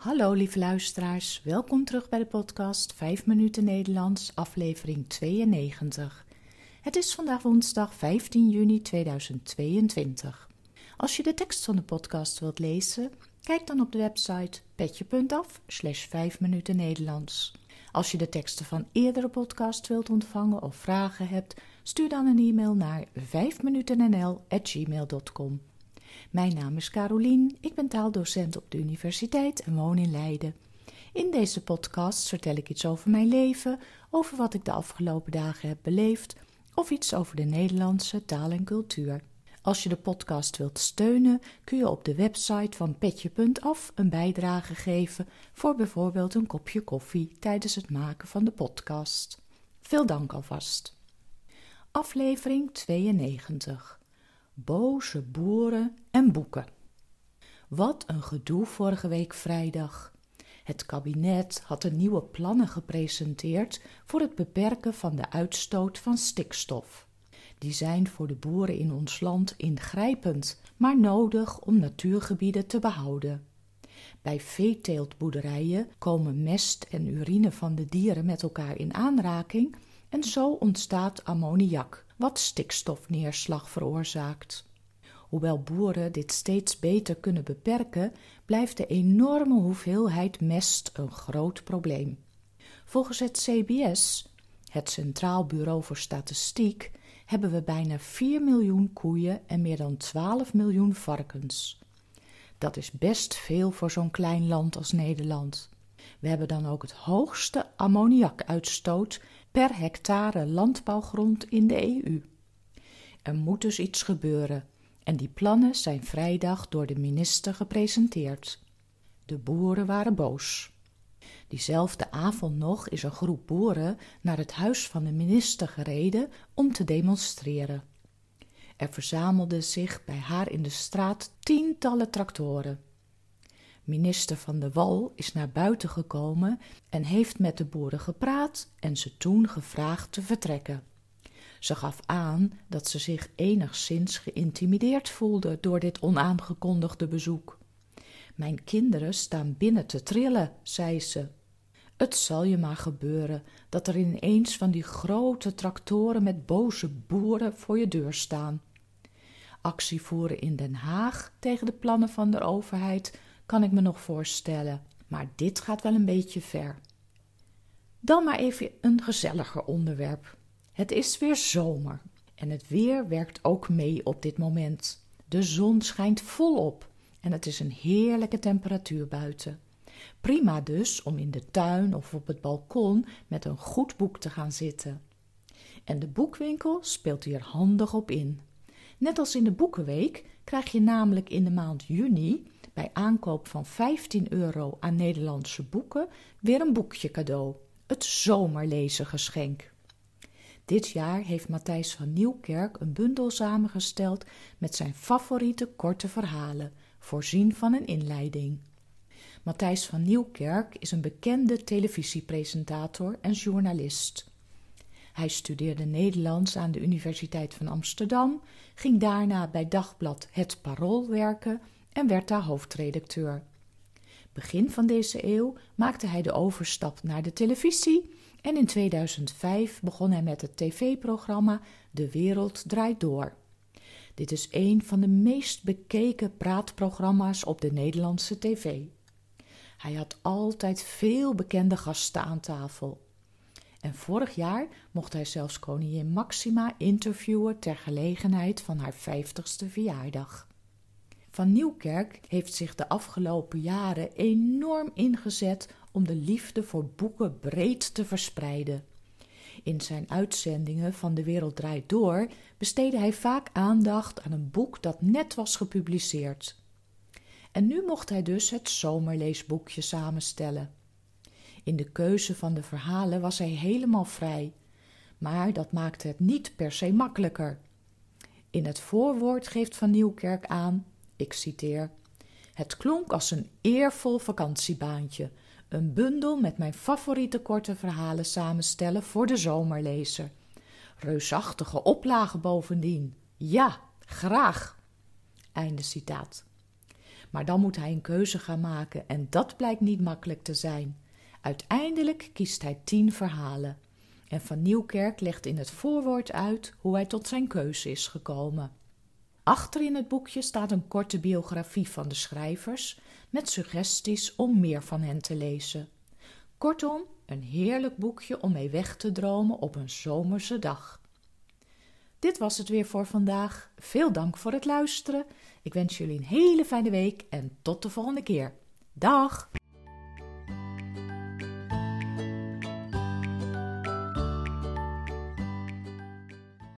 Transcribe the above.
Hallo lieve luisteraars, welkom terug bij de podcast 5 minuten Nederlands, aflevering 92. Het is vandaag woensdag 15 juni 2022. Als je de tekst van de podcast wilt lezen, kijk dan op de website petje.af slash 5 minuten Nederlands. Als je de teksten van eerdere podcasts wilt ontvangen of vragen hebt, stuur dan een e-mail naar 5minutennl.gmail.com. Mijn naam is Carolien, ik ben taaldocent op de universiteit en woon in Leiden. In deze podcast vertel ik iets over mijn leven, over wat ik de afgelopen dagen heb beleefd of iets over de Nederlandse taal en cultuur. Als je de podcast wilt steunen, kun je op de website van petje.af een bijdrage geven voor bijvoorbeeld een kopje koffie tijdens het maken van de podcast. Veel dank alvast. Aflevering 92 boze boeren en boeken. Wat een gedoe vorige week vrijdag. Het kabinet had de nieuwe plannen gepresenteerd voor het beperken van de uitstoot van stikstof. Die zijn voor de boeren in ons land ingrijpend, maar nodig om natuurgebieden te behouden. Bij veeteeltboerderijen komen mest en urine van de dieren met elkaar in aanraking en zo ontstaat ammoniak, wat stikstofneerslag veroorzaakt. Hoewel boeren dit steeds beter kunnen beperken, blijft de enorme hoeveelheid mest een groot probleem. Volgens het CBS, het Centraal Bureau voor Statistiek, hebben we bijna 4 miljoen koeien en meer dan 12 miljoen varkens. Dat is best veel voor zo'n klein land als Nederland. We hebben dan ook het hoogste ammoniakuitstoot per hectare landbouwgrond in de EU. Er moet dus iets gebeuren en die plannen zijn vrijdag door de minister gepresenteerd. De boeren waren boos. Diezelfde avond nog is een groep boeren naar het huis van de minister gereden om te demonstreren. Er verzamelden zich bij haar in de straat tientallen tractoren. Minister van de Wal is naar buiten gekomen en heeft met de boeren gepraat en ze toen gevraagd te vertrekken. Ze gaf aan dat ze zich enigszins geïntimideerd voelde door dit onaangekondigde bezoek. Mijn kinderen staan binnen te trillen, zei ze. Het zal je maar gebeuren dat er ineens van die grote tractoren met boze boeren voor je deur staan. Actie voeren in Den Haag tegen de plannen van de overheid kan ik me nog voorstellen, maar dit gaat wel een beetje ver. Dan maar even een gezelliger onderwerp. Het is weer zomer en het weer werkt ook mee op dit moment. De zon schijnt volop en het is een heerlijke temperatuur buiten. Prima dus om in de tuin of op het balkon met een goed boek te gaan zitten. En de boekwinkel speelt hier handig op in. Net als in de Boekenweek krijg je namelijk in de maand juni bij aankoop van 15 euro aan Nederlandse boeken weer een boekje cadeau. Het zomerlezengeschenk. Dit jaar heeft Matthijs van Nieuwkerk een bundel samengesteld met zijn favoriete korte verhalen, voorzien van een inleiding. Matthijs van Nieuwkerk is een bekende televisiepresentator en journalist. Hij studeerde Nederlands aan de Universiteit van Amsterdam, ging daarna bij dagblad Het Parool werken en werd daar hoofdredacteur. Begin van deze eeuw maakte hij de overstap naar de televisie en in 2005 begon hij met het tv-programma De Wereld Draait Door. Dit is een van de meest bekeken praatprogramma's op de Nederlandse tv. Hij had altijd veel bekende gasten aan tafel. En vorig jaar mocht hij zelfs koningin Maxima interviewen ter gelegenheid van haar vijftigste verjaardag. Van Nieuwkerk heeft zich de afgelopen jaren enorm ingezet om de liefde voor boeken breed te verspreiden. In zijn uitzendingen van De Wereld Draait Door besteedde hij vaak aandacht aan een boek dat net was gepubliceerd. En nu mocht hij dus het zomerleesboekje samenstellen. In de keuze van de verhalen was hij helemaal vrij, maar dat maakte het niet per se makkelijker. In het voorwoord geeft Van Nieuwkerk aan, ik citeer: Het klonk als een eervol vakantiebaantje, een bundel met mijn favoriete korte verhalen samenstellen voor de zomerlezer. Reusachtige oplagen bovendien. Ja, graag. Einde citaat. Maar dan moet hij een keuze gaan maken en dat blijkt niet makkelijk te zijn. Uiteindelijk kiest hij tien verhalen. En Van Nieuwkerk legt in het voorwoord uit hoe hij tot zijn keuze is gekomen. Achter in het boekje staat een korte biografie van de schrijvers met suggesties om meer van hen te lezen. Kortom, een heerlijk boekje om mee weg te dromen op een zomerse dag. Dit was het weer voor vandaag. Veel dank voor het luisteren. Ik wens jullie een hele fijne week en tot de volgende keer. Dag!